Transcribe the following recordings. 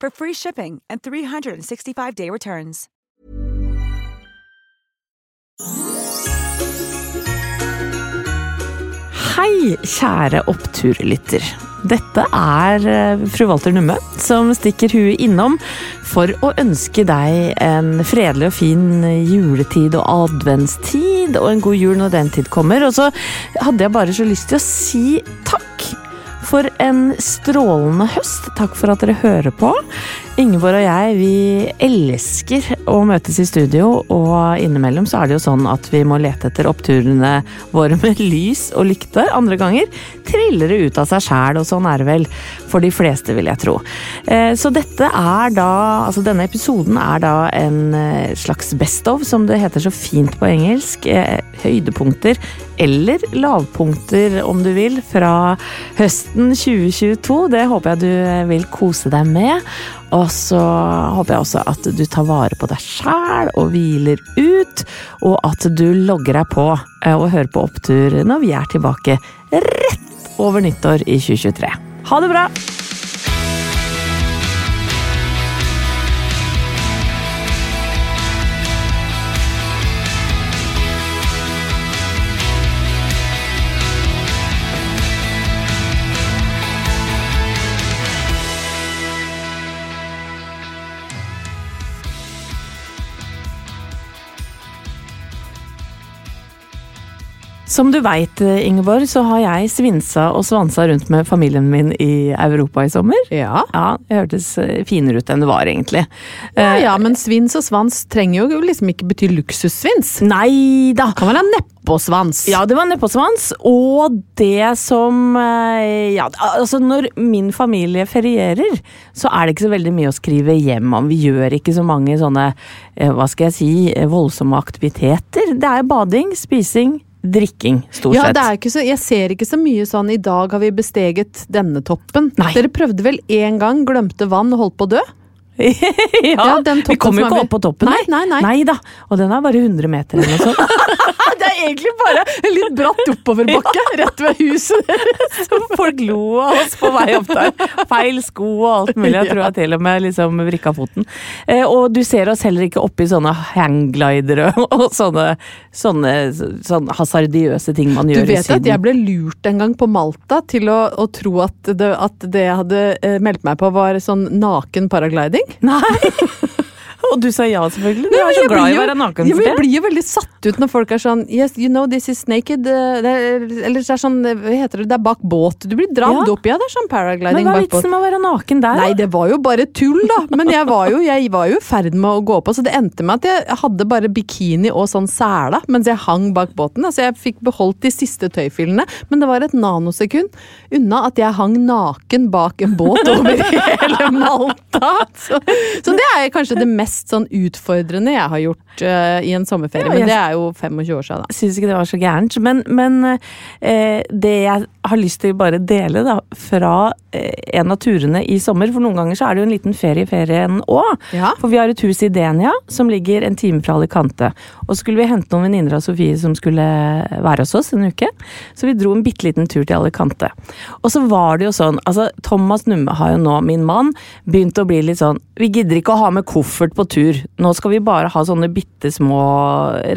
for free shipping and 365-day returns. Hei, kjære oppturlytter. Dette er eh, fru Walter Numme som stikker huet innom for å ønske deg en fredelig og fin juletid og adventstid og en god jul når den tid kommer. Og så hadde jeg bare så lyst til å si takk for en strålende høst. Takk for at dere hører på. Ingeborg og jeg vi elsker å møtes i studio, og innimellom så er det jo sånn at vi må lete etter oppturene våre med lys og lykte. Andre ganger triller det ut av seg sjæl, og sånn er det vel for de fleste, vil jeg tro. Eh, så dette er da, altså denne episoden er da en eh, slags best of, som det heter så fint på engelsk. Eh, høydepunkter eller lavpunkter, om du vil, fra høsten 2022. Det håper jeg du vil kose deg med. Og så håper jeg også at du tar vare på deg sjæl og hviler ut, og at du logger deg på og hører på Opptur når vi er tilbake rett over nyttår i 2023. Ha det bra! Som du veit, Ingeborg, så har jeg svinsa og svansa rundt med familien min i Europa i sommer. Ja. Ja, Det hørtes eh, finere ut enn det var, egentlig. Ja, Eh, ja, men svins og svans trenger jo liksom ikke bety luksussvins. Nei da! Kan være neppåsvans. Ja, det var neppåsvans. Og det som eh, Ja, altså når min familie ferierer, så er det ikke så veldig mye å skrive hjem om. Vi gjør ikke så mange sånne, eh, hva skal jeg si, eh, voldsomme aktiviteter. Det er bading, spising, drikking, stort Ja, sett. er så, jeg ser ikke så mye sånn 'i dag har vi besteget denne toppen'. Nei. Dere prøvde vel én gang, glemte vann og holdt på å dø? Ja, vi kommer jo ikke opp på toppen. Nei, nei, nei. Nei da, og den er bare 100 meter eller noe sånt. Det er egentlig bare en litt bratt oppoverbakke rett ved huset deres. Folk lo av oss på vei opp der. Feil sko og alt mulig. Jeg tror jeg til og med liksom vrikka foten. Eh, og du ser oss heller ikke oppi sånne hangglidere og sånne, sånne, sånne hasardiøse ting man gjør i vet at jeg ble lurt en gang på Malta til å, å tro at det, at det jeg hadde eh, meldt meg på var sånn naken paragliding. Nei! Og du sa ja, selvfølgelig. Du er så glad i å være naken Ja, jeg blir jo veldig satt ut når folk er sånn Yes, you know this is naked. eh, det er, eller det er sånn, eh, hva heter det, det er bak båt. Du blir dratt Ja. opp, ja. Det er sånn Men paragliding hva er bak båt. vitsen med å være naken der? Nei, det var jo bare tull, da. Men jeg jeg var jo i ferd med å gå på, så det endte med at jeg hadde bare bikini og sånn sela mens jeg hang bak båten. Altså, jeg fikk beholdt de siste tøyfillene, men det var et nanosekund unna at jeg hang naken bak en båt over hele Malta. Så, så det er kanskje det mest sånn utfordrende jeg har gjort uh, i en sommerferie, Ja, jeg- men det er jo 25 år siden, da. syns ikke det var så gærent. Men, men eh, det jeg har lyst til å bare dele da, fra eh, en av turene i sommer, for noen ganger så er det jo en liten ferie i ferien òg. Ja. For vi har et hus i Denia som ligger en time fra Alicante. Og så skulle vi hente noen venninner av Sofie som skulle være hos oss en uke. Så vi dro en bitte liten tur til Alicante. Og så var det jo sånn, altså Thomas Numme har jo nå, min mann, begynt å bli litt sånn Vi gidder ikke å ha med koffert på tur. Nå skal vi bare ha sånne bitte små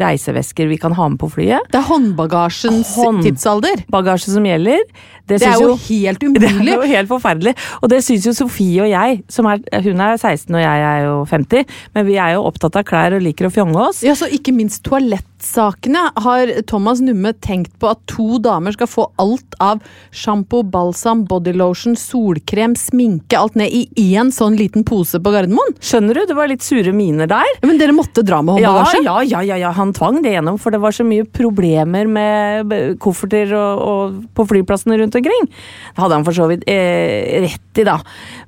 reisevesker vi kan ha med på flyet. Det er håndbagasjens Hånd- tidsalder. Bagasje som gjelder. Det det er jo helt umulig. Det er jo helt forferdelig. Og det syns jo Sofie og jeg, som er, hun er 16 og jeg er jo 50, men vi er jo opptatt av klær og liker å fjonge oss. Ja, så Ikke minst toalettsakene har Thomas Numme tenkt på at to damer skal få alt av sjampo, balsam, bodylotion, solkrem, sminke, alt ned i én sånn liten pose på Gardermoen. Skjønner du? Det var litt sure miner der. Men dere måtte dra med håndbagasje? ja, ja, ja, ja, han tvang det gjennom, for det var så mye problemer med kofferter og, og på flyplassene rundt omkring. Det hadde han for så vidt eh, rett i, da.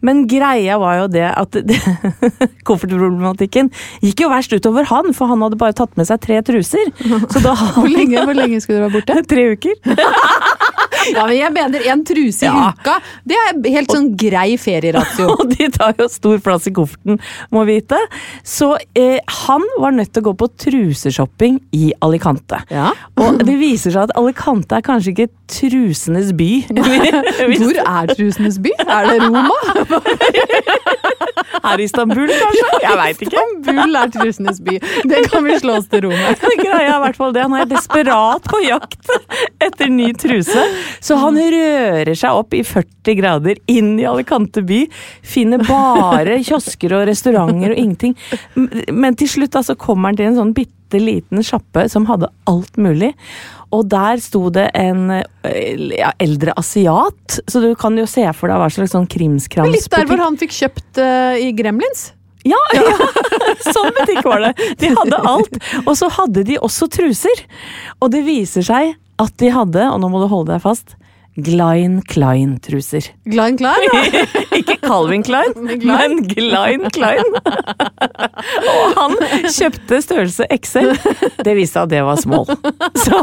Men greia var jo det at koffertproblematikken gikk jo verst utover han, for han hadde bare tatt med seg tre truser. Så da Hvor lenge, hvor lenge skulle dere være borte? Tre uker. Ja, men jeg mener En truse i Ja. uka, det er helt sånn grei ferieratio. Og de tar jo stor plass i kofferten, må vite. Så eh, han var nødt til å gå på truseshopping i Alicante. Ja. Og det viser seg at Alicante er kanskje ikke trusenes by. Hvor er trusenes by? Er det Roma? Her i Istanbul, kanskje? Jeg veit ikke. Istanbul er trusenes by. Det kan vi slå oss til ro med. Greia er i hvert fall det. Nå er jeg desperat på jakt etter ny truse. Så han rører seg opp i 40 grader inn i Alicante by. Finner bare kiosker og restauranter og ingenting. Men til slutt altså, så kommer han til en sånn bitte liten sjappe som hadde alt mulig. Og der sto det en eh, ja, eldre asiat, så du kan jo se for deg hva slags sånn Litt der hvor han fikk kjøpt uh, i Gremlins. Ja, ja, sånn butikk var det. De hadde alt. Og så hadde de også truser. Og det viser seg at de hadde, og nå må du holde deg fast, Glein Klein-truser. Glein Klein? Ja. Ikke Calvin Klein, men Glein Klein. Og han kjøpte størrelse XL. Det viste at det var small. Så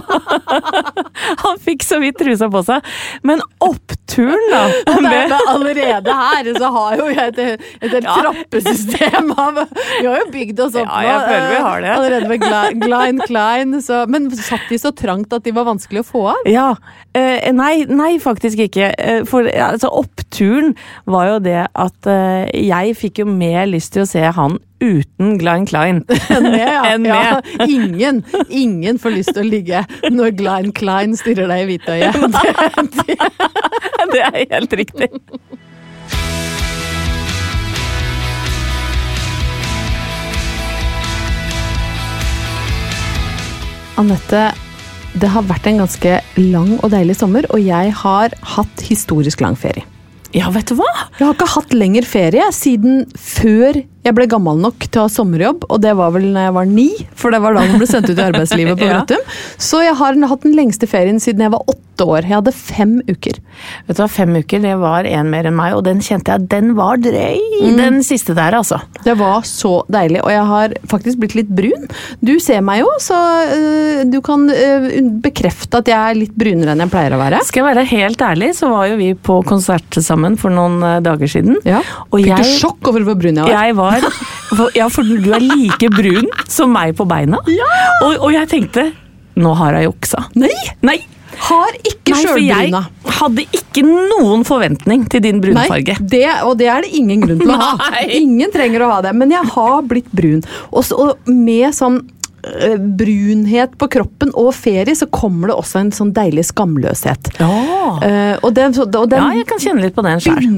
han fikk så vidt trusa på seg. Men oppturen, da med- allerede her så har jo jeg et, et helt Ja. trappesystem av Vi har jo bygd oss opp Ja, jeg føler vi har det. eh, Allerede med Glein Klein. Så, men satt de så trangt at de var vanskelig å få av? Ja. Eh, nei, nei, faktisk ikke. Eh, for altså, oppturen var jo det at uh, jeg fikk jo mer lyst til å se han uten Glenn Klein. Enn med, ja. Enn ja. Ingen, ingen får lyst til å ligge når Glein Klein stirrer deg i hvitøyet. Det, det, det er helt riktig. Anette, det har vært en ganske lang og deilig sommer, og jeg har hatt historisk lang ferie. Ja, vet du hva? Jeg har ikke hatt lenger ferie siden før jeg ble gammel nok til å ha sommerjobb, og det var vel når jeg var ni, for det var da man ble sendt ut i arbeidslivet på Ja. Så jeg har hatt den lengste ferien siden jeg var åtte år. Jeg hadde fem uker. Vet du hva, Fem uker, det var en mer enn meg, og den kjente jeg, den var drøy. Den siste der, altså. Det var så deilig, og jeg har faktisk blitt litt brun. Du ser meg jo, så øh, du kan øh, bekrefte at jeg er litt brunere enn jeg pleier å være. Skal jeg være helt ærlig, så var jo vi på konsert sammen for noen eh, dager siden. Ja. Og Fikk du sjokk over hvor brun jeg var? Jeg var for, Ja, for du er like brun som meg på beina. Og, og jeg tenkte Nå har jeg juksa. Nei! Nei! Har ikke for jeg sjølbruna. hadde ikke noen forventning til din brunfarge. Nei, det, og det er det ingen grunn til å ha. Ingen trenger å ha det, men jeg har blitt brun. Også, og med sånn øh, brunhet på kroppen og ferie, så kommer det også en sånn deilig skamløshet. Ja. Uh, og den, og den ja, jeg kan kjenne litt på den sjøl.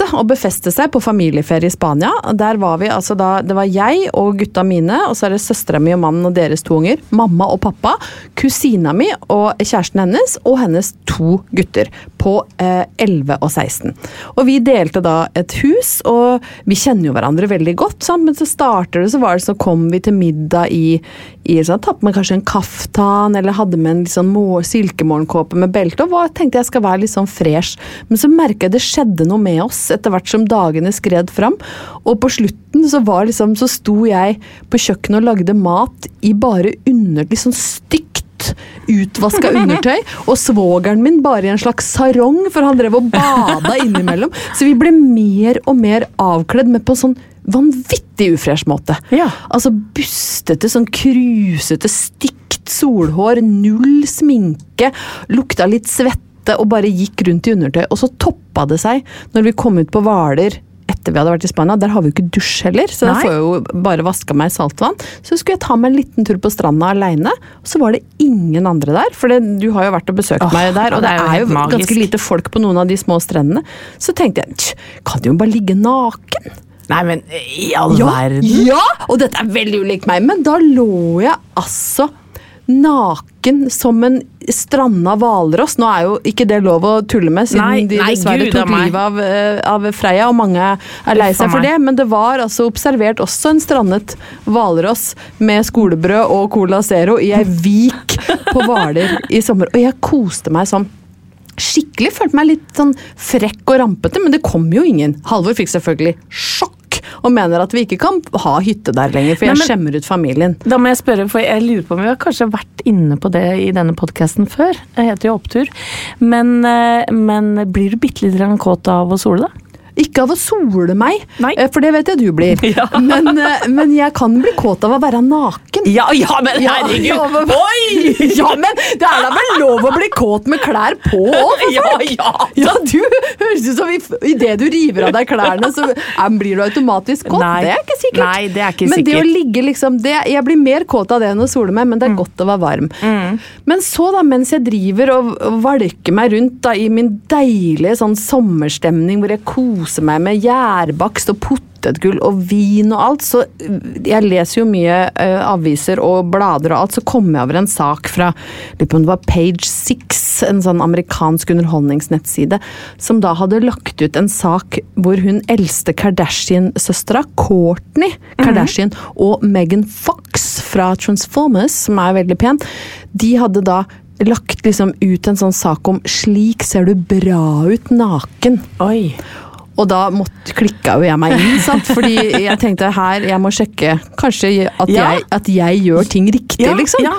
Begynte å befeste seg på familieferie i Spania. Der var vi, altså da, Det var jeg og gutta mine, og så er det søstera mi og mannen og deres to unger. Mamma og pappa. Kusina mi og kjæresten hennes og hennes to gutter på eh, 11 og 16. Og vi delte da et hus, og vi kjenner jo hverandre veldig godt, sant? men så starter det, så var det så kom vi til middag i, i sånn, Tatt med kanskje en kaftan, eller hadde med en sånn silkemorgenkåpe med belte, og hva, tenkte jeg skal være litt sånn fresh. Men så merka jeg det skjedde noe med oss etter hvert som dagene skred fram. Og på slutten så var liksom, så sto jeg på kjøkkenet og lagde mat i bare under litt sånn stygt utvaska undertøy, og svogeren min bare i en slags sarong, for han drev og bada innimellom. Så vi ble mer og mer avkledd, men på en sånn vanvittig ufresh måte. Ja. Altså bustete, sånn krusete, stygt solhår, null sminke, lukta litt svette og bare gikk rundt i undertøy. Og så toppa det seg når vi kom ut på Hvaler etter vi hadde vært i Spania. Der har vi jo ikke dusj heller, så da får jeg jo bare vaska meg i saltvann. Så skulle jeg ta meg en liten tur på stranda aleine, og så var det ingen andre der. For det, du har jo vært og besøkt Åh, meg der, og det det er jo er jo magisk. ganske lite folk på noen av de små strendene. Så tenkte jeg kan jo bare ligge naken. Nei, men i all Ja, verden. ja! Og dette er veldig ulikt meg, men da lå jeg altså naken som en stranda hvalross. Nå er jo ikke det lov å tulle med, siden Nei, de nei, dessverre Gud tok livet av, eh, av Freya, og mange er lei seg for det. Men det var altså observert også en strandet hvalross med skolebrød og Cola Zero i ei vik på Hvaler i sommer, og jeg koste meg sånn. Skikkelig følte meg litt sånn frekk og rampete, men det kom jo ingen. Halvor fikk selvfølgelig sjokk og mener at vi ikke kan ha hytte der lenger, for jeg Nei, men- skjemmer ut familien. Da må jeg spørre, for jeg lurer på om vi har kanskje vært inne på det i denne podkasten før. Det heter jo Opptur. Men, eh, men blir du bitte litt kåt av å sole, da? Ikke av å sole meg, Nei. eh, for det vet jeg du blir. Ja. Men, eh, men jeg kan bli kåt av å være naken. Ja, ja, men Ja, ja, men- Oi! Ja, men det er da vel lov å bli kåt med klær på òg, for Ja, folk! ja. Ja, du høres ut som idet du river av deg klærne, så blir du automatisk kåt. Nei. Det er ikke sikkert. Nei, det er ikke men det å ligge liksom det, Jeg blir mer kåt av det enn å sole meg, men det er godt å være varm. Men så, da, mens jeg driver og valker meg rundt da, i min deilige sånn sommerstemning, hvor jeg koser meg med gjærbakst og potetgull og vin og alt, så uh, jeg leser jo mye uh, aviser og blader og alt, så kom jeg over en sak fra lurer på om det var Page Six, en sånn amerikansk underholdningsnettside, som da hadde lagt ut en sak hvor hun eldste Kardashian-søstera, Courtney Kardashian, og Megan Fox fra Transformers, som er veldig pen, de hadde da lagt liksom ut en sånn sak om 'slik ser du bra ut naken'. Oi. Og da måtte, klikka jo jeg meg inn, sant? fordi jeg tenkte her, jeg må sjekke kanskje at, Ja. jeg, at jeg gjør ting riktig, Ja, liksom. ja.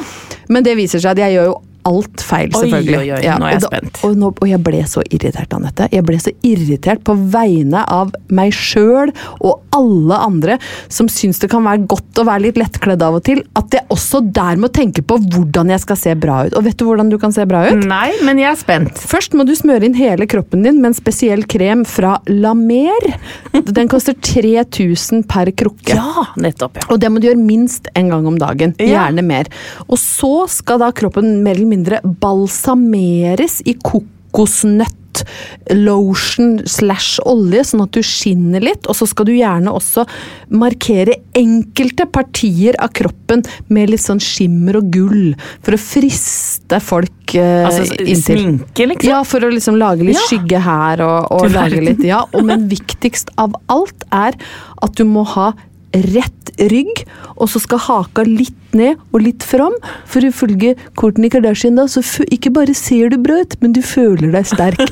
Men det viser seg at jeg gjør jo alt feil, Oi, selvfølgelig. oi, ja, nå er jeg og, da- spent. og, nå, og jeg ble så irritert, Anette. Jeg ble så irritert på vegne av meg sjøl og alle andre som syns det kan være godt å være litt lettkledd av og til, at jeg også der må tenke på hvordan jeg skal se bra ut. Og vet du hvordan du kan se bra ut? Nei, men jeg er spent. Først må du smøre inn hele kroppen din med en spesiell krem fra La Mer. Den koster 3000 per krukke. Ja, nettopp, ja. Og det må du gjøre minst en gang om dagen. Gjerne mer. Og så skal da kroppen mer eller mindre balsameres i kokosnøtt. Lotion slash olje, sånn at du skinner litt. Og så skal du gjerne også markere enkelte partier av kroppen med litt sånn skimmer og gull, for å friste folk eh, Altså inntil. sminke, liksom? Ja, for å liksom lage litt Ja. skygge her og, og lage litt Ja, og men viktigst av alt er at du må ha rett rygg, og så skal haka litt ned og litt fram. For ifølge Kourtney Kardashian da, så ikke bare ser du bra ut, men du føler deg sterk.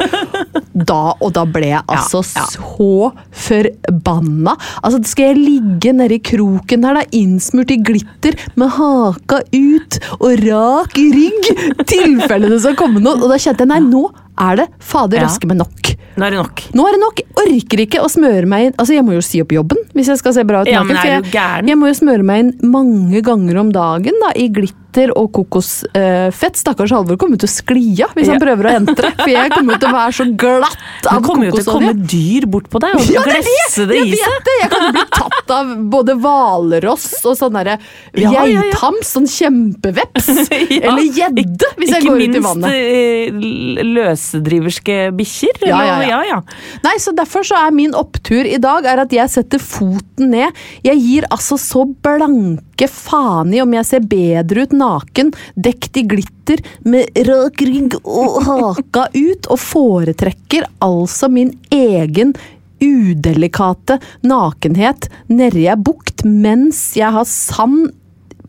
Da, og da ble jeg altså ja. så forbanna. Altså, skal jeg ligge nedi kroken her, da, innsmurt i glitter, med haka ut og rak rygg, tilfelle det skal komme noe. Og da kjente jeg nei, nå er det fader Ja. raske meg nok. Nå er det nok. Nå er det nok. Jeg orker ikke å smøre meg inn Altså, jeg må jo si opp jobben hvis jeg skal se bra ut Ja, naken. men er du jeg, gæren? jeg må jo smøre meg inn mange ganger om dagen da, i glitter og kokosfett. Stakkars Halvor kommer til å skli av hvis han prøver å entre. For jeg kommer til å være så glatt av Det av kommer jo til å komme dyr bort på deg og Ja, glefse det i seg. vet det! Jeg kan jo bli tatt av både hvalross og sånn derre Ja, geithams, sånn kjempeveps. Eller gjedde, hvis jeg går ut i vannet. Ikke minst løsedriverske bikkjer. Eller- ja, ja. ja, ja. Nei, så Derfor så er min opptur i dag er at jeg setter foten ned. Jeg gir altså så blanke faen i om jeg ser bedre ut naken, dekt i glitter, med rak rygg og haka ut, og foretrekker altså min egen udelikate nakenhet nedi ei bukt mens jeg har sand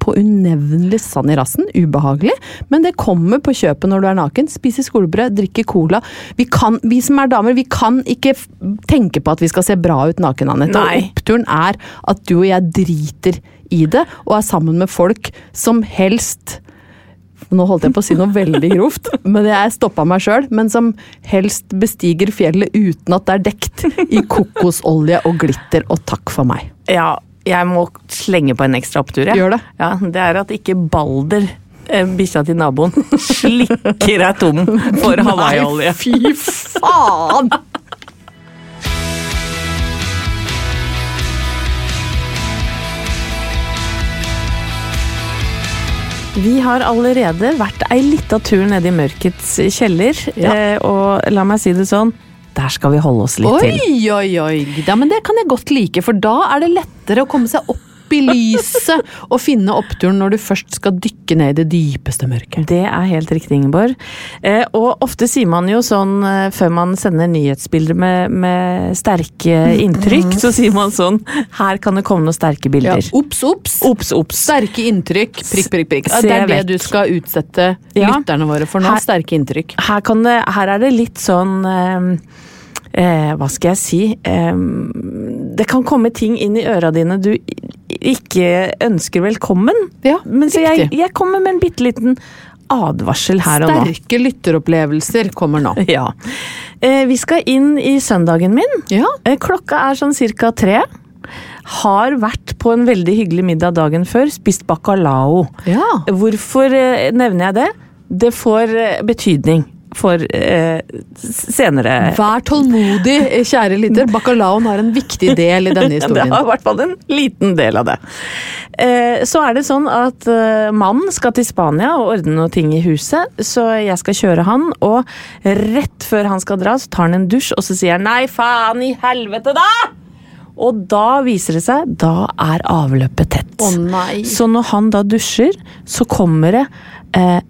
på unevnelig sand i rassen. Ubehagelig. Men det kommer på kjøpet når du er naken. Spiser skolebrød, drikker cola. Vi, kan, vi som er damer, vi kan ikke tenke på at vi skal se bra ut naken, Anette. Oppturen er at du og jeg driter i det, og er sammen med folk som helst nå holdt jeg på å si noe veldig grovt, men jeg stoppa meg sjøl. Men som helst bestiger fjellet uten at det er dekt i kokosolje og glitter, og takk for meg. ja, jeg må slenge på en ekstra opptur. jeg. Gjør det. Ja, det er at ikke Balder, eh, bikkja til naboen, slikker deg tom for Hawaii-olje. Fy faen! Vi har allerede vært ei lita tur nede i mørkets kjeller, Ja. eh, og la meg si det sånn, der skal vi holde oss litt til. Oi, oi, oi. Ja, men det kan jeg godt like, for da er det lettere å komme seg opp i lyset og finne oppturen når du først skal dykke ned i det dypeste mørket. Det er helt riktig, Ingeborg. Eh, og ofte sier man jo sånn eh, før man sender nyhetsbilder med, med sterke inntrykk, så sier man sånn Her kan det komme noen sterke Ja, bilder. Ops, ops! Ops, ops. Sterke inntrykk, prikk, prikk, prikk. Ja, det er det du skal utsette Ja. lytterne våre for nå. Her- Sterke inntrykk. Her, kan det, her er det litt sånn eh, eh, Hva skal jeg si eh, Det kan komme ting inn i øra dine du ikke ønsker velkommen. Ja, Men så jeg, jeg kommer med en bitte liten advarsel her og nå. Sterke lytteropplevelser kommer nå. Ja. Eh, vi skal inn i søndagen min. Ja. Eh, klokka er sånn cirka tre. Har vært på en veldig hyggelig middag dagen før, spist bacalao. ja. Hvorfor eh, nevner jeg det? Det får eh, betydning for eh, senere Vær tålmodig, kjære lytter. Bacalaoen har en viktig del i denne historien. Det har i hvert fall en liten del av det. Eh, Så er det sånn at eh, mannen skal til Spania og ordne noe ting i huset, så jeg skal kjøre han, og rett før han skal dra, så tar han en dusj, og så sier han 'nei, faen i helvete, da!' Og da viser det seg, da er avløpet tett. Å nei. Så når han da dusjer, så kommer det eh,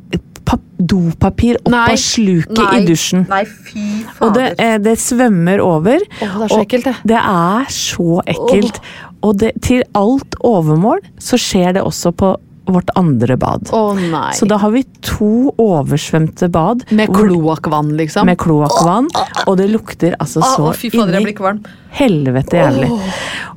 dopapir opp Nei. av sluket i dusjen. Nei, fy Og det, eh, det svømmer over. Oh, det er så og ekkelt, det. Det er så ekkelt. Og det, til alt overmål så skjer det også på vårt andre bad. Oh, nei. Så da har vi to oversvømte bad. Med kloakkvann, liksom? Med kloakkvann. Og det lukter altså så oh, fy fader, inni helvete jævlig.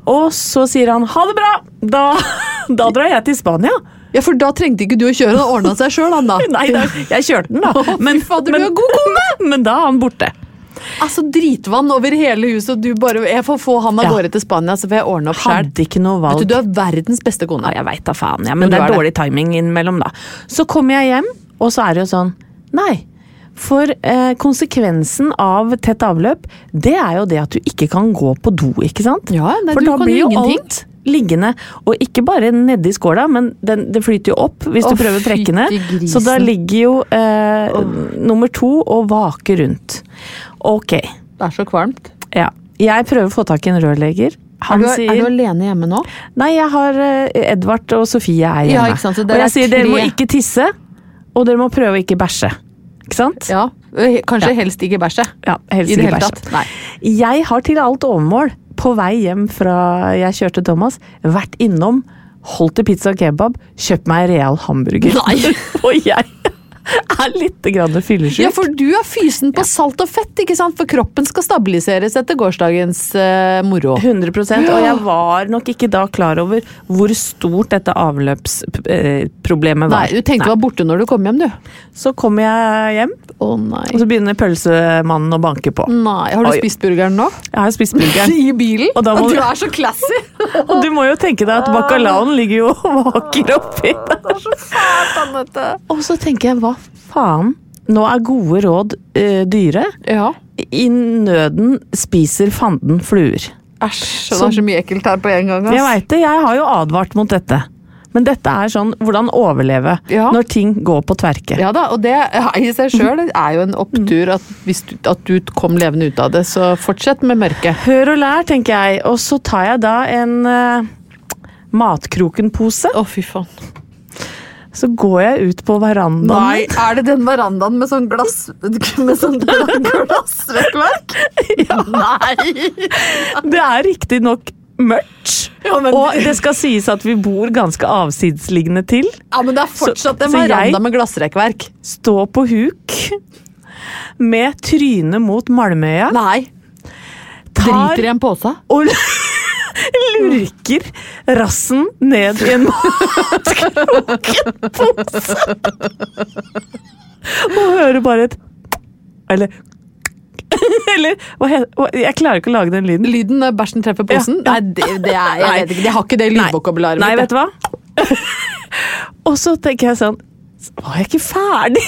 Og så sier han ha det bra! Da, da drar jeg til Spania. Ja, for da trengte ikke du å kjøre, han ordna seg sjøl, han da. Nei, da, jeg kjørte den, da. Men, fader, du er god kone! Men da er han borte. Altså, dritvann over hele huset, og du bare Jeg får få han av Ja. gårde til Spania, så får jeg ordne opp sjæl. Hadde ikke noe valg. Vet du, du er verdens beste kone. Ja, jeg veit da faen, ja, Men men det er dårlig det. timing innimellom, da. Så kommer jeg hjem, og så er det jo sånn Nei. For eh, konsekvensen av tett avløp, det er jo det at du ikke kan gå på do, ikke sant? Ja, nei, For du da kan blir jo ingenting. alt liggende. Og ikke bare nedi skåla, men den, det flyter jo opp hvis du prøver å trekke ned. Så da ligger jo eh, nummer to og vaker rundt. Ok, Det er så kvalmt. ja. Jeg prøver å få tak i en rørlegger. Er du, sier er du alene hjemme nå? Nei, jeg har eh, Edvard og Sofie er hjemme. Ja, sant, og jeg er sier dere må ikke tisse, og dere må prøve å ikke bæsje. Ikke sant? Ja. Kanskje helst ikke bæsje. Ja, helst I det ikke hele bæsje. tatt. Nei. Jeg har til alt overmål, på vei hjem fra jeg kjørte Thomas, vært innom, holdt til pizza og kebab, kjøpt meg real hamburger. Nei. og jeg er litt fyllesyk. Ja, for du er fysen på salt og fett, ikke sant? For kroppen skal stabiliseres etter gårsdagens uh, moro. 100% og jeg var nok ikke da klar over hvor stort dette avløpsproblemet var. Nei, du tenkte du var borte når du kom hjem, du. Så kommer jeg hjem, oh, nei. og så begynner pølsemannen å banke på. Nei, Har du Oi. spist burgeren nå? Jeg har spist burgeren. I bilen? Og må- du er så classy! Og du må jo tenke deg at bacalaoen ligger jo og vaker oppi der. Det er så Fælt, Anette. Og så tenker jeg, hva faen? Nå er gode råd uh, dyre. Ja. I nøden spiser fanden fluer. Æsj, det er så mye ekkelt her på en gang. ass. Jeg veit det, jeg har jo advart mot dette. Men dette er sånn hvordan overleve Ja. når ting går på tverke. Ja da, og det i seg sjøl er jo en opptur at, du, at du kom levende ut av det, så fortsett med mørket. Hør og lær, tenker jeg. Og så tar jeg da en uh, matkrokenpose. Å, fy faen. Så går jeg ut på verandaen. Nei, er det den verandaen med sånn glass Med sånn glassrekkverk? Nei! Det er riktignok mørkt. Ja, men- Og det skal sies at vi bor ganske avsidesliggende til. Ja, men det er fortsatt Så- en veranda med glassrekkverk. Stå på huk med trynet mot Malmøya. Nei. Tar Driter i en pose? og lurker rassen ned i en matkrokenpose. Og hører bare et Eller Eller Jeg klarer ikke å lage den lyden. Lyden når bæsjen treffer posen? Ja, ja. Nei, det, det er, jeg vet ikke. Jeg har ikke det lydvokabularet Nei, vet du hva? og så tenker jeg sånn Var jeg ikke ferdig?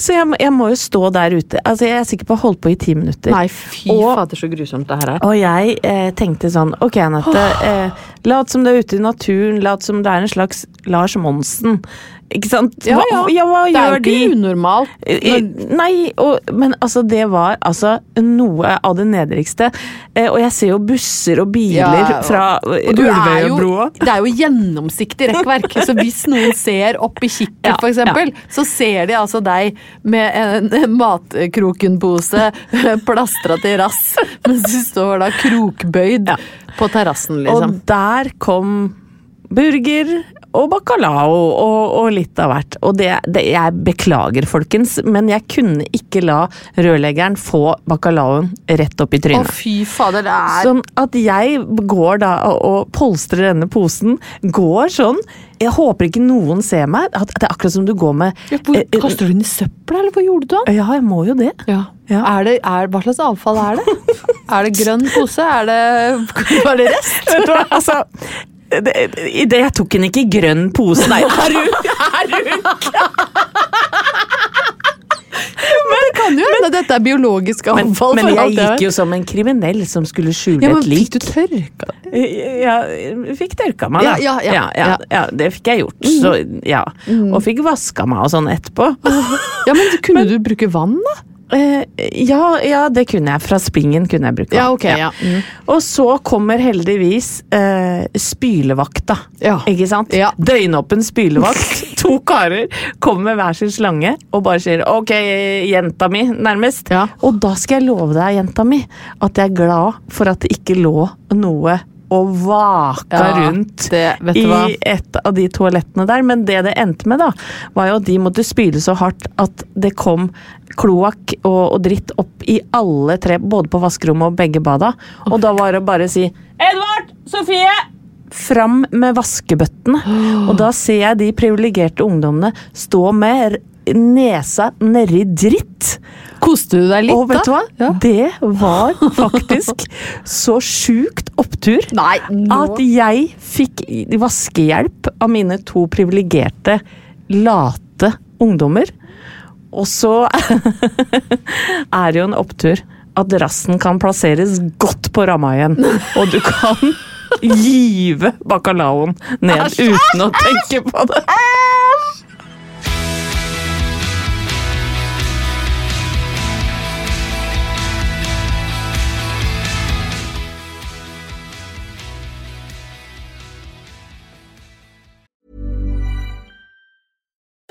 Så jeg, jeg må jo stå der ute. Altså, jeg er sikker på å ha holdt på i ti minutter. Nei, fy Og- fader, så grusomt det her er. Og jeg eh, tenkte sånn Ok, Anette. Eh, lat som du er ute i naturen. Lat som det er en slags Lars Monsen. Ikke sant? Ja, ja. Hva, ja, hva Det er jo gjør de? ikke unormalt. Eh, Nei, og, men altså det var altså noe av det nederligste. Eh, og jeg ser jo busser og biler Ja, fra er Ulvøyabroa. det er jo gjennomsiktig rekkverk, så hvis noen ser opp i kikket Ja, eksempel, så ser de altså deg med en, en matkrokenpose plastra til rass, mens du står da krokbøyd på terrassen, liksom. Og der kom burger og bacalao og, og litt av hvert. Og det, det Jeg beklager, folkens, men jeg kunne ikke la rørleggeren få bacalaoen rett opp i Å, fy fader, det er Sånn at jeg går da og polstrer denne posen, går sånn Jeg håper ikke noen ser meg. At det er akkurat som du går med ja, hvor, eh, eh, Kaster du den i søpla, eller hva gjorde du den? Ja, jeg må jo det. Ja. Ja. Er det, er, hva slags avfall er det? er det grønn pose? Er det, var det rest? Vet du hva, altså Jeg tok den ikke i grønn pose, nei. Du, er du Men det kan jo hende dette er biologisk Men, avfall. men men jeg gikk jo som en kriminell som skulle skjule ja, men et lik. Fikk du tørka? Ja, fikk tørka meg, da. Ja, ja, ja, ja, det fikk jeg gjort. Så, ja. Og fikk vaska meg og sånn etterpå. Ja, men kunne du bruke vann, da? Eh, ja, ja, det kunne jeg. Fra springen kunne jeg bruke. Ja, okay, ok, ja. Mm. Og så kommer heldigvis eh, spylevakta. Ja. Ikke sant? Ja. Døgnåpen spylevakt. To karer kommer med hver sin slange og bare sier 'ok, jenta mi', nærmest. Ja. Og da skal jeg love deg, jenta mi, at jeg er glad for at det ikke lå noe og vaka Ja, rundt det- vet du hva? i et av de toalettene der. Men det det endte med, da, var jo at de måtte spyle så hardt at det kom kloakk og, og dritt opp i alle tre, både på vaskerommet og begge bada. Og da var det bare å si 'Edvard! Sofie!' Fram med vaskebøttene. Og da ser jeg de privilegerte ungdommene stå med nesa nedi dritt. Koste du deg litt, Og vet du hva? Ja. Det var faktisk så sjukt opptur Nei, at jeg fikk vaskehjelp av mine to privilegerte, late ungdommer. Og så er det jo en opptur at rassen kan plasseres godt på ramma igjen. Og du kan give bacalaoen ned uten å tenke på det.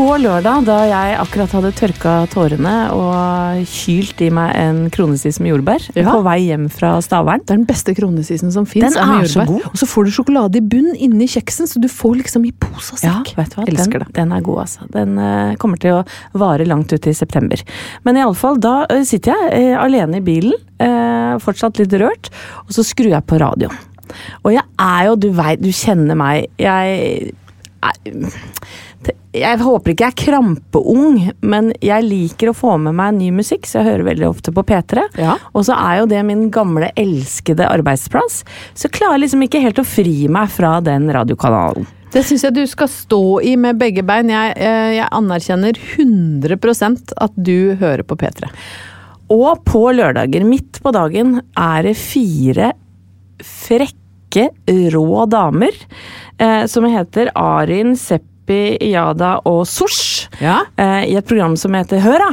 På lørdag, da jeg akkurat hadde tørka tårene og kylt i meg en kronesis med jordbær Ja. på vei hjem fra Stavern Det er den beste kronesisen som fins. Den er så god. Og så får du sjokolade i bunn inni kjeksen, så du får liksom i pose og Ja, vet du hva? Elsker den, det. den er god, altså. Den uh, kommer til å vare langt ut i september. Men iallfall, da uh, sitter jeg uh, alene i bilen, fortsatt litt rørt, og så skrur jeg på radioen. Og jeg er jo, du veit, du kjenner meg, jeg det- Jeg håper ikke jeg er krampeung, men jeg liker å få med meg ny musikk, så jeg hører veldig ofte på P3. Ja. Og så er jo det min gamle, elskede arbeidsplass, så jeg klarer liksom ikke helt å fri meg fra den radiokanalen. Det syns jeg du skal stå i med begge bein. Jeg, eh, jeg anerkjenner 100% at du hører på P3. Og på lørdager midt på dagen er det fire frekke, rå damer eh, som heter Arin, Seppi, Yada og Sosh Ja. eh, i et program som heter Høra.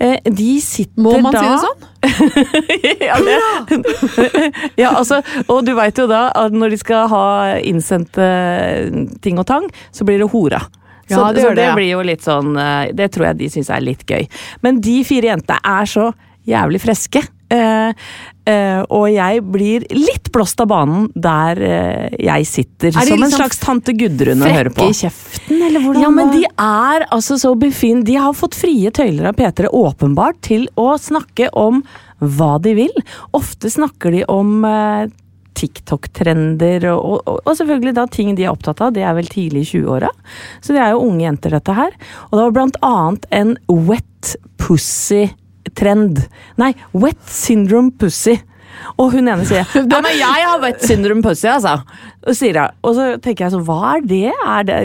Eh, de sitter Må man da si det sånn? ja, det. ja, altså, og du veit jo da at når de skal ha innsendte ting og tang, så blir det hora. Så, Ja, det så det, ja. blir jo litt sånn eh, Det tror jeg de syns er litt gøy. Men de fire jentene er så jævlig freske. eh, eh, og jeg blir litt blåst av banen der uh, jeg sitter, Som liksom som en slags tante Gudrun å høre på. Frekke i kjeften, eller hvordan? Ja, men de er altså så befin... De har fått frie tøyler av P3 åpenbart til å snakke om hva de vil. Ofte snakker de om uh, TikTok-trender og, og, og selvfølgelig da ting de er opptatt av. Det er vel tidlig i 20-åra. Så de er jo unge jenter, dette her. Og det var blant annet en wet pussy-trend. Nei, wet syndrome pussy. Og hun ene sier ja, men jeg har wet syndrome pussy, altså. Og, sier jeg, og så tenker jeg så hva er det? Er det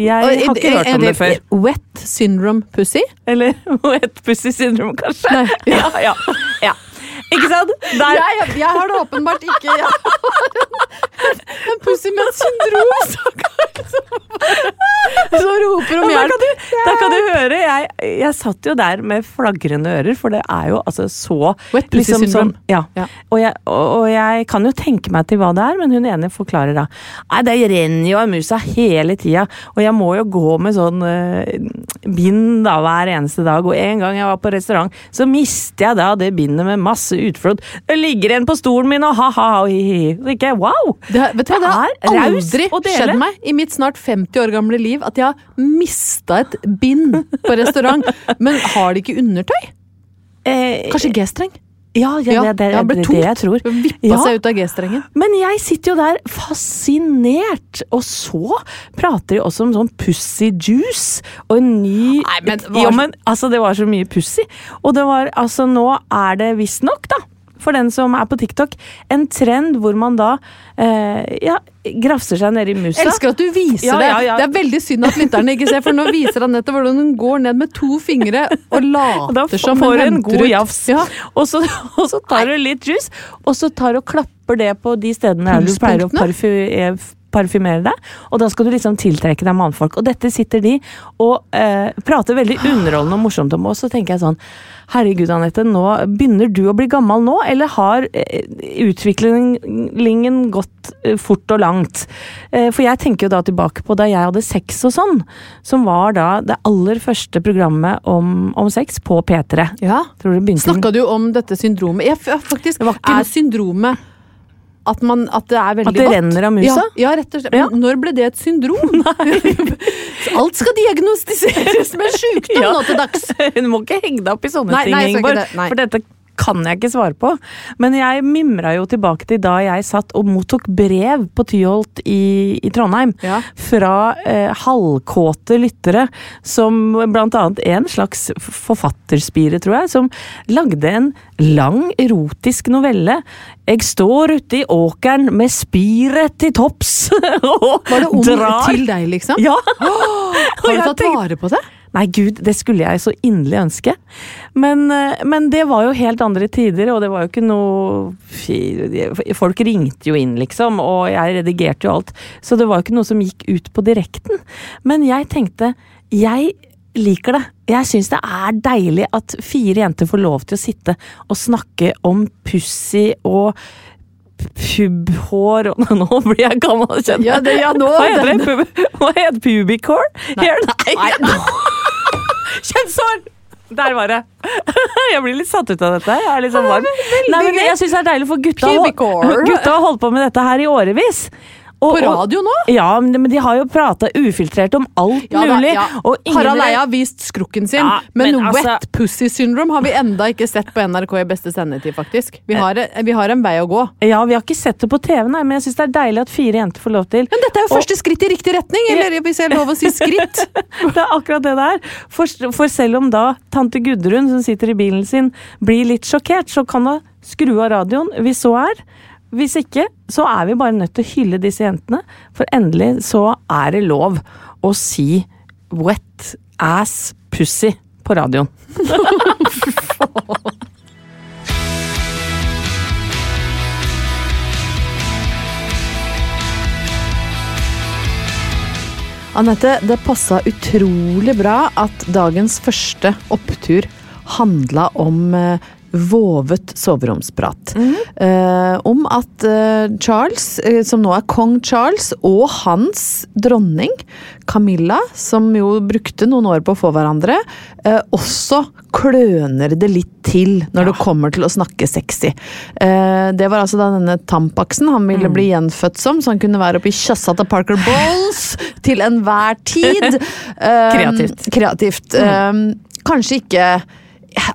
jeg har ikke hørt om det før. Wet syndrome pussy? Eller wet pussy syndrome, kanskje. Nei. Ja, ja, ja. Ikke sant? Der, Jeg, jeg har det åpenbart ikke. Jeg har en, en pussy med syndrom, som roper om hjelp. da, hjelp. kan du, da kan du høre. Jeg, jeg satt jo der med flagrende ører, for det er jo altså så Wet liksom sånn- ja. Ja. Og, jeg, og, og jeg kan jo tenke meg til hva det er, men hun ene forklarer da. Nei, det renner jo av musa hele tida, og jeg må jo gå med sånn uh, bind da hver eneste dag. Og en gang jeg var på restaurant, så mister jeg da det bindet med masse utflod. Det ligger en på stolen min, og ha-ha, og hi-hi. Ikke wow! Det, har- vet du hva, det har aldri skjedd meg i mitt snart 50 år gamle liv at jeg har mista et bind på restaurant. Men har de ikke undertøy? Eh, Kanskje G-streng? Ja, ja, det, det, ja, det, ble det, det jeg tror. Vippa Ja. seg ut av G-strengen. Men jeg sitter jo der fascinert, og så prater de også om sånn pussy juice og en ny Nei, men var... Jo, men altså, det var så mye pussy. Og det var altså Nå er det visstnok, da, for den som er på TikTok, en trend hvor man da eh, ja, grafser seg nedi musa. Elsker at du viser Ja, det. ja, ja. Det er veldig synd at lytterne ikke ser, for nå viser Anette hvordan hun går ned med to fingre og da later som hun du en henter god jafs. Ja. Og, så, og så tar hun litt juice, og så tar hun klapper det på de stedene der du pleier å parfymere parfymere deg. Og da skal du liksom tiltrekke deg mannfolk. Og dette sitter de og eh, prater veldig underholdende og morsomt om. Og så tenker jeg sånn Herregud, Anette, nå begynner du å bli gammel nå, eller har eh, utviklingen gått eh, fort og langt? Eh, for jeg tenker jo da tilbake på da jeg hadde sex og sånn, som var da det aller første programmet om, om sex på P3. Ja. Snakka du om dette syndromet? Ja, faktisk Det ikke- er syndromet at, man, at det er veldig godt. At det godt. renner av musa? Ja, ja rett og slett. Ja. Når ble det et syndrom? Alt skal diagnostiseres med sjukdom Ja. nå til dags. Hun må ikke henge deg opp i sånne Nei, ting, nei, Ingeborg. For dette kan jeg ikke svare på. Men jeg mimra jo tilbake til da jeg satt og mottok brev på Tyholt i, i Trondheim. Ja. Fra eh, halvkåte lyttere, som blant annet en slags forfatterspire, tror jeg, som lagde en lang erotisk novelle. Jeg står ute i åkeren med spiret til topps og drar Var det om drar til deg, liksom? Ja! Har du tatt vare på det? Nei, gud, det skulle jeg så inderlig ønske. Men, eh, men det var jo helt andre tider, og det var jo ikke noe Folk ringte jo inn, liksom, og jeg redigerte jo alt. Så det var jo ikke noe som gikk ut på direkten. Men jeg tenkte Jeg liker det. Jeg syns det er deilig at fire jenter får lov til å sitte og snakke om pussy og pubhår og Nå blir jeg gammel, kjenner jeg. Ja, det- ja, nå- Hva heter det? Pub, hva heter? Hair? Nei. Kjønnshår! Der var det. Jeg blir litt satt ut av dette. Jeg er litt sånn varm. Nei, men jeg syns det er deilig, for gutta, gutta har holdt på med dette her i årevis. Og- På radio nå? Ja, men de- har jo prata ufiltrert om alt Ja, da, mulig. ja. Og Harald Eia har vist skrukken sin, Ja, men, men altså- Pussy Syndrome har vi enda ikke sett på NRK i beste sendetid, faktisk. Vi har, vi har en vei å gå. Ja, vi har ikke sett det på TV, nei, men jeg syns det er deilig at fire jenter får lov til. Men dette er jo første skritt i riktig retning, eller hvis jeg har lov å si skritt. Det er akkurat det det er. For, for selv om da tante Gudrun som sitter i bilen sin blir litt sjokkert, så kan hun skru av radioen hvis så er. Hvis ikke, så er vi bare nødt til å hylle disse jentene, for endelig så er det lov å si wet ass pussy på radioen. Anette, det passa utrolig bra at dagens første opptur handla om eh, vovet soveromsprat. Eh, om at eh, Charles, eh, som nå er kong Charles, og hans dronning Camilla, som jo brukte noen år på å få hverandre, eh, også kløner det litt til når det kommer til å snakke sexy. Eh, det var altså da denne Tampaksen han ville bli gjenfødt som, så han kunne være oppi kjassa til Parker Bowles til enhver tid. Eh, Kreativt. Kreativt. Eh, kanskje ikke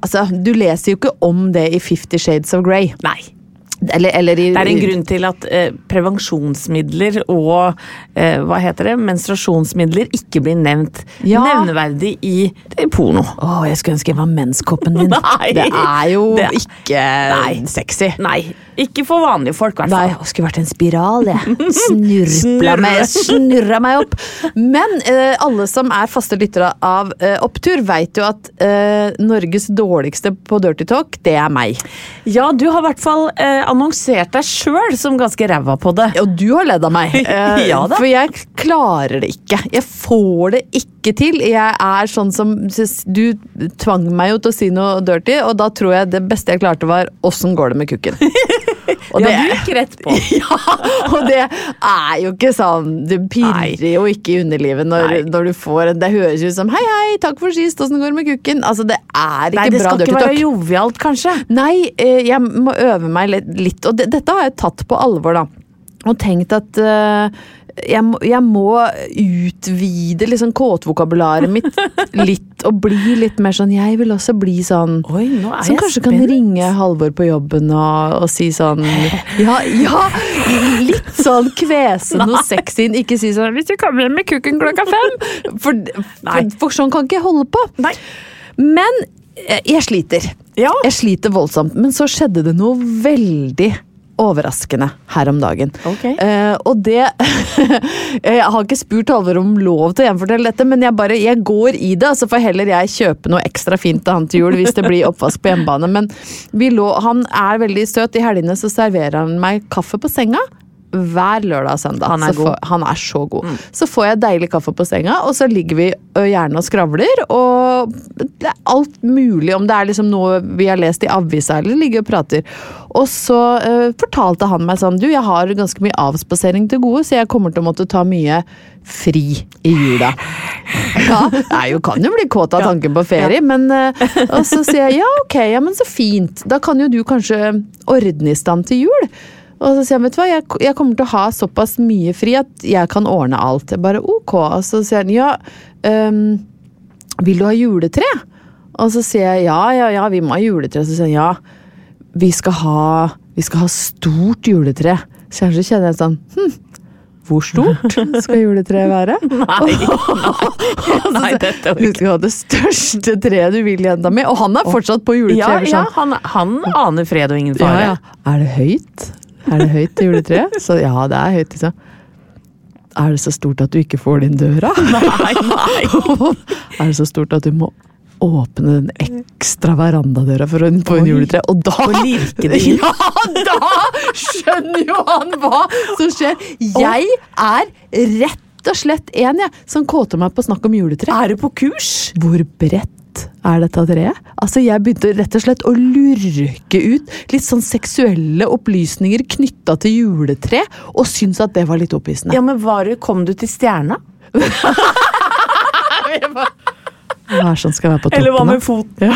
Altså, du leser jo ikke om det i Fifty Shades of Grey. Nei. Eller, eller i Det er en grunn til at eh, prevensjonsmidler og eh, hva heter det, menstruasjonsmidler ikke blir nevnt Ja. nevneverdig i, i porno. Å, jeg skulle ønske jeg var menskoppen din. Nei. Det er jo Det- ikke Nei. sexy. Nei, ikke for vanlige folk, i hvert Nei, fall. det skulle vært en spiral, jeg. Snurpla meg, snurra meg opp. Men eh, alle som er faste lyttere av eh, Opptur, veit jo at eh, Norges dårligste på Dirty Talk, det er meg. Ja, du har i hvert fall eh, annonsert deg sjøl som ganske ræva på det. Og du har ledd av meg. eh, Ja. For jeg klarer det ikke. Jeg får det ikke til. Jeg er sånn som Du tvang meg jo til å si noe dirty, og da tror jeg det beste jeg klarte var 'åssen går det med kukken'? Og ja, det- du gikk rett på. Ja, og det er jo ikke sånn Du pirrer jo ikke i underlivet når, når du får en Det høres ut som 'hei, hei, takk for sist, åssen går det med kukken?' Altså, det er ikke Nei, det bra skal ikke være jovialt, kanskje. Nei, eh, jeg må øve meg litt, og det, dette har jeg tatt på alvor, da. Og tenkt at eh, jeg, må, jeg må utvide liksom kåtvokabularet mitt litt, og bli litt mer sånn Jeg vil også bli sånn Oi, nå er som jeg kanskje kan ringe Halvor på jobben og, og si sånn Ja, ja! Litt sånn kvesen og sexy. Ikke si sånn 'Hvis du kommer hjem med kukken klokka fem'. For, for, for sånn kan ikke jeg holde på. Nei. Men eh, jeg sliter. Ja. Jeg sliter voldsomt. Men så skjedde det noe veldig overraskende her om dagen. Okay. Uh, og det Jeg har ikke spurt Halvor om lov til å gjenfortelle dette, men jeg bare, jeg går i det. Så får heller jeg kjøpe noe ekstra fint til han til jul hvis det blir oppvask på hjemmebane. Men lå, han er veldig søt. I helgene så serverer han meg kaffe på senga. Hver lørdag og søndag. Han er så får- han er så god. Så får jeg deilig kaffe på senga, og så ligger vi gjerne og skravler. Og det er alt mulig, om det er liksom noe vi har lest i avisa eller ligger og prater. Og så uh, fortalte han meg sånn Du, jeg har ganske mye avspasering til gode, så jeg kommer til å måtte ta mye fri i jula. Ja, jeg kan jo bli kåt av tanken på ferie, men uh, Og så sier jeg ja, ok, ja, men så fint. Da kan jo du kanskje ordne i stand til jul. Og så sier han, vet du hva, jeg, jeg kommer til å ha såpass mye fri at jeg kan ordne alt. Jeg bare ok. Og så sier han, ja, um, vil du ha juletre? Og så sier jeg, ja, ja, ja, vi må ha juletre. Så sier han, ja, vi skal ha, vi skal ha stort juletre. Så jeg- kjenner jeg sånn, hm, hvor stort skal juletreet være? Nei, nei, nei dette Du skal ha det største treet du vil, jenta mi. Og han er fortsatt på Ja, juletreet. ja han, han aner fred og ingen Ja, fare. ja. Er det høyt? Er det høyt til juletreet? Så ja, det er høyt, liksom. Er det så stort at du ikke får det inn døra? Nei, nei. er det så stort at du må åpne den ekstra verandadøra for å inn Oi. juletreet? Og da Og like. Ja, da skjønner jo han hva som skjer! Jeg er rett og slett en jeg, som kåter meg på snakk om juletre. Er du på kurs? Hvor bredt er dette treet? Altså, jeg begynte rett og slett å lurke ut litt sånn seksuelle opplysninger knytta til juletre, og syntes at det var litt opphissende. Ja, men var kom du til stjerna? Hva er det som skal være på toppen? Eller hva med foten? Ja,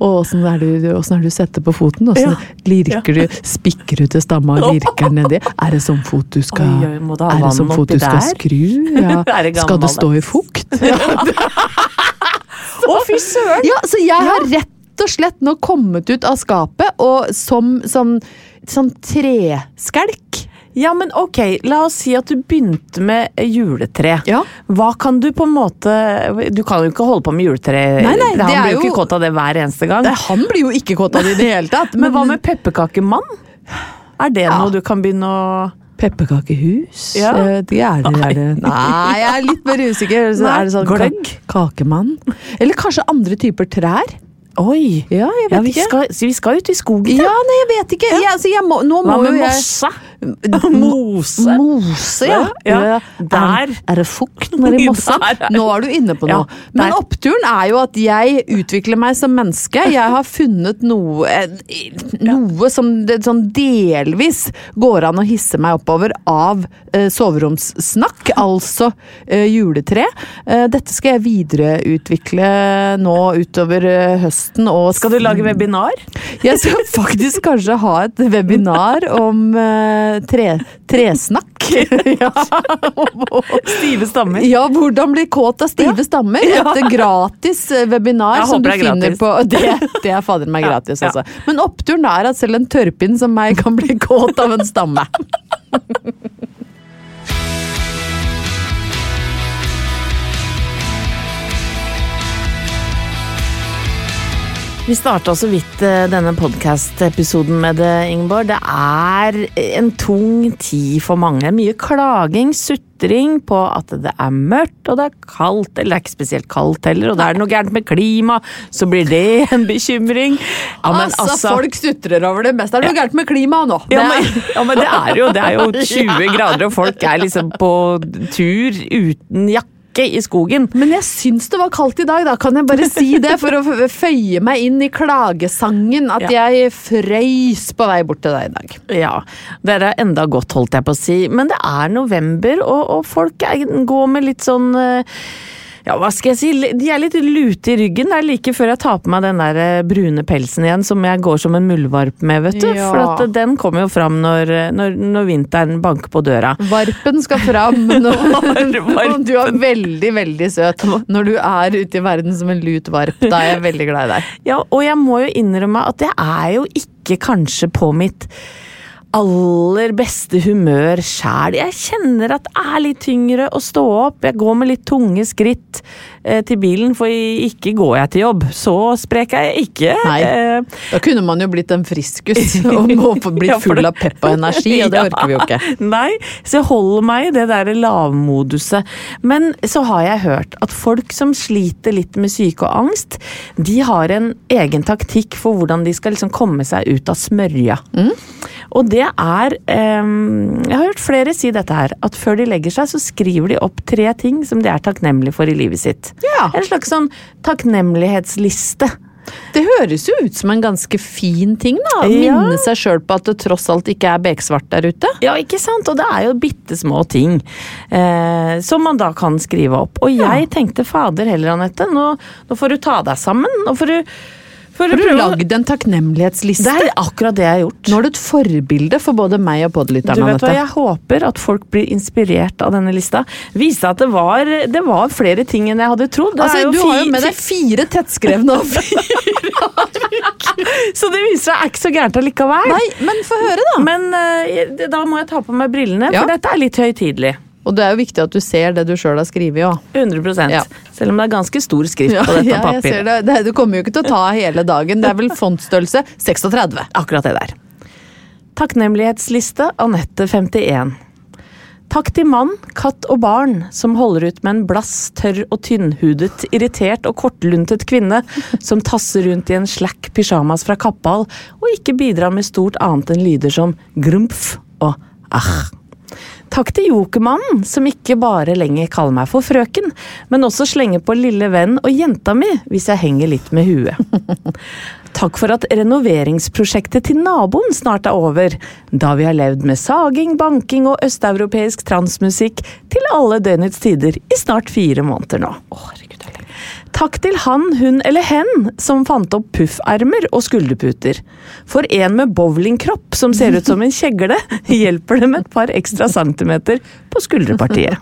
og åssen er det du, er setter på foten? Åssen Ja. lirker du, spikker du til stamma og lirker nedi? Er det sånn fot du skal, Oi, er det sånn fot du skal skru? Ja. Skal det stå i fukt? Å, fy søren! Ja, så jeg har rett og slett nå kommet ut av skapet og som sånn, sånn treskelk. Ja, men ok, la oss si at du begynte med juletre. Ja. Hva kan du på en måte Du kan jo ikke holde på med juletre. Nei, nei, Han det blir jo ikke kåt av det hver eneste gang. Det, Han blir jo ikke kåt av det i det hele tatt. Men hva med pepperkakemann? Er det Ja. noe du kan begynne å Pepperkakehus? Ja. Eh, Det er det, er det. Nei, jeg er litt mer usikker. Så Nei, er det sånn gløgg? kakemann? Eller kanskje andre typer trær? Oi! Ja, jeg vet Ja, vi ikke. skal, vi skal ut i skogen. Ja, nei, jeg vet ikke. Ja. altså, jeg må, nå Hva må med jo jeg mossa? Mose? Mose, ja. Ja, Er, der. er det fukt nedi mossa? Er- Nå er du inne på noe. Men oppturen er jo at jeg utvikler meg som menneske. Jeg har funnet noe, noe som det, sånn delvis går an å hisse meg oppover av eh, soveromssnakk, altså eh, juletre. Eh, dette skal jeg videreutvikle nå utover eh, høsten. Og Skal du lage webinar? jeg skal faktisk kanskje ha et webinar om eh, tre, tresnakk. ja. Stive stammer. ja, hvordan bli kåt av stive stammer. Et gratis eh, webinar som du er finner gratis. på Det, det er fader meg gratis, altså. Men oppturen er at selv en tørrpinn som meg kan bli kåt av en stamme. Vi starta så vidt eh, denne podkast-episoden med det, Ingeborg. Det er en tung tid for mange. Mye klaging, sutring på at det er mørkt og det er kaldt. Eller det er ikke spesielt kaldt heller, og det er noe gærent med klima, så blir det en bekymring. Ja, men altså, folk sutrer over det mest. Er det noe gærent med klimaet nå? ja, men, er- ja, men det er jo, det er jo 20 grader, og folk er liksom på tur uten jakke i skogen. Men jeg syns det var kaldt i dag, da kan jeg bare si det. For å føye meg inn i klagesangen. At jeg frøys på vei bort til deg i dag. Ja, dere er enda godt, holdt jeg på å si. Men det er november, og, og folk er, går med litt sånn eh, ja, hva skal jeg si, de er litt lute i ryggen. Det er like før jeg tar på meg den der eh, brune pelsen igjen som jeg går som en muldvarp med, vet du. Ja. For at eh, den kommer jo fram når, når, når vinteren banker på døra. Varpen skal fram. Når, Varpen. du er veldig, veldig søt når du er ute i verden som en lut varp. Da er jeg veldig glad i deg. Ja, og jeg må jo innrømme at jeg er jo ikke kanskje på mitt aller beste humør sjæl. Jeg kjenner at det er litt tyngre å stå opp. Jeg går med litt tunge skritt til bilen, for ikke går jeg til jobb. Så sprek er jeg ikke. Nei. Eh, Da kunne man jo blitt en friskus og må blitt full av pepp og energi, og det orker vi jo ikke. Nei, så jeg holder meg i det der lavmoduset. Men så har jeg hørt at folk som sliter litt med syke og angst, de har en egen taktikk for hvordan de skal liksom komme seg ut av smørja. Og det er Jeg har hørt flere si dette her, at før de legger seg, så skriver de opp tre ting som de er takknemlige for i livet sitt. Ja. En slags sånn takknemlighetsliste. Det høres jo ut som en ganske fin ting, da. Å Ja. Minne seg sjøl på at det tross alt ikke er beksvart der ute. Ja, ikke sant? Og det er jo bitte små ting eh, som man da kan skrive opp. Og jeg tenkte fader heller, Anette, nå, nå får du ta deg sammen. Nå får du, får Har du prøve lagd en takknemlighetsliste? Det er akkurat det jeg har gjort. Nå er du et forbilde for både meg og Du vet hva, Jeg håper at folk blir inspirert av denne lista. Viste at det var, det var flere ting enn jeg hadde trodd. Altså, du har jo med deg fire tettskrevne Så det viser seg er ikke så gærent allikevel. Nei, men få høre, da. Men uh, da må jeg ta på meg brillene, Ja. for dette er litt høytidelig. Og det er jo viktig at du ser det du sjøl har skrevet òg. 100 Ja. Selv om det er ganske stor skrift Ja, på dette ja, papiret. ser det. det. Du kommer jo ikke til å ta hele dagen. Det er vel fontstørrelse 36. Akkurat det der. Takknemlighetsliste Anette 51. Takk til mann, katt og barn som holder ut med en blass, tørr og tynnhudet, irritert og kortluntet kvinne som tasser rundt i en slack pysjamas fra Kappal og ikke bidrar med stort annet enn lyder som grumf og ah. Takk til Jokermannen, som ikke bare lenger kaller meg for frøken, men også slenger på lille venn og jenta mi hvis jeg henger litt med huet. Takk for at renoveringsprosjektet til naboen snart er over, da vi har levd med saging, banking og østeuropeisk transmusikk til alle døgnets tider i snart fire måneder nå. Takk til han, hun eller hen som fant opp puffermer og skulderputer. For en med bowlingkropp som ser ut som en kjegle, hjelper det med et par ekstra centimeter på skulderpartiet.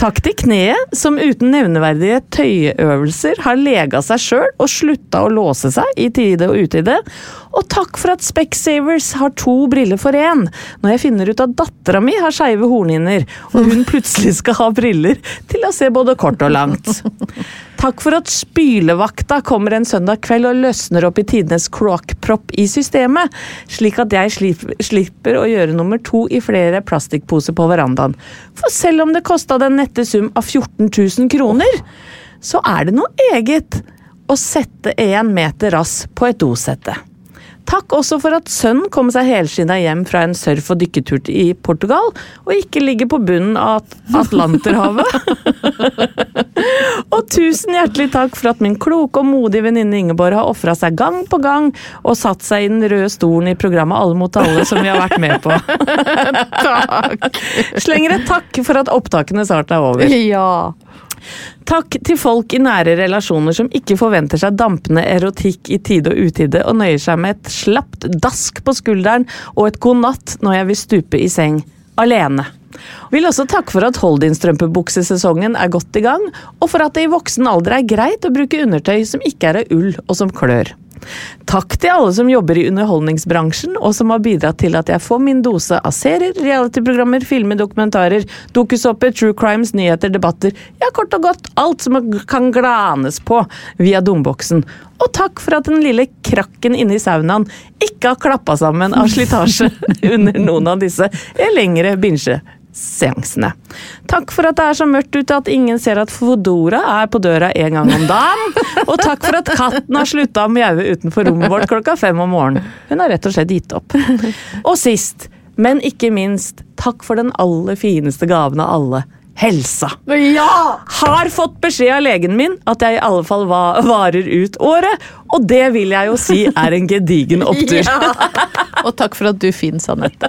Takk til kneet som uten nevneverdige tøyeøvelser har lega seg sjøl og slutta å låse seg i tide og utide. Og takk for at Specsavers har to briller for én, når jeg finner ut at dattera mi har skeive hornhinner, og hun plutselig skal ha briller til å se både kort og langt. Takk for at spylevakta kommer en søndag kveld og løsner opp i tidenes kloakkpropp i systemet, slik at jeg slipper å gjøre nummer to i flere plastikkposer på verandaen. For selv om det kosta den nette sum av 14 000 kroner, så er det noe eget å sette én meter rass på et dosette. Takk også for at sønnen kom seg helskinna hjem fra en surf- og dykketur i Portugal, og ikke ligger på bunnen av Atlanterhavet. og tusen hjertelig takk for at min kloke og modige venninne Ingeborg har ofra seg gang på gang og satt seg i den røde stolen i programmet Alle mot alle, som vi har vært med på. takk! Slenger et takk for at opptakene snart er over. Ja. Takk til folk i nære relasjoner som ikke forventer seg dampende erotikk i tide og utide, og nøyer seg med et slapt dask på skulderen og et god natt når jeg vil stupe i seng alene. Vil også takke for at Holdin-strømpebuksesesongen er godt i gang, og for at det i voksen alder er greit å bruke undertøy som ikke er av ull og som klør. Takk til alle som jobber i underholdningsbransjen, og som har bidratt til at jeg får min dose av serier, realityprogrammer, filmer, dokumentarer, dokusåper, true crimes, nyheter, debatter, ja, kort og godt alt som kan glanes på via domboksen. Og takk for at den lille krakken inne i saunaen ikke har klappa sammen av slitasje under noen av disse lengre binsje seansene. Takk for at det er så mørkt ute at ingen ser at Fodora er på døra en gang om dagen. Og takk for at katten har slutta å mjaue utenfor rommet vårt klokka fem om morgenen. Hun har rett og slett gitt opp. Og sist, men ikke minst, takk for den aller fineste gaven av alle. Helsa. Ja! Har fått beskjed av legen min at jeg i alle fall varer ut året, og det vil jeg jo si er en gedigen opptur. Ja. Og takk for at du fins, Anette.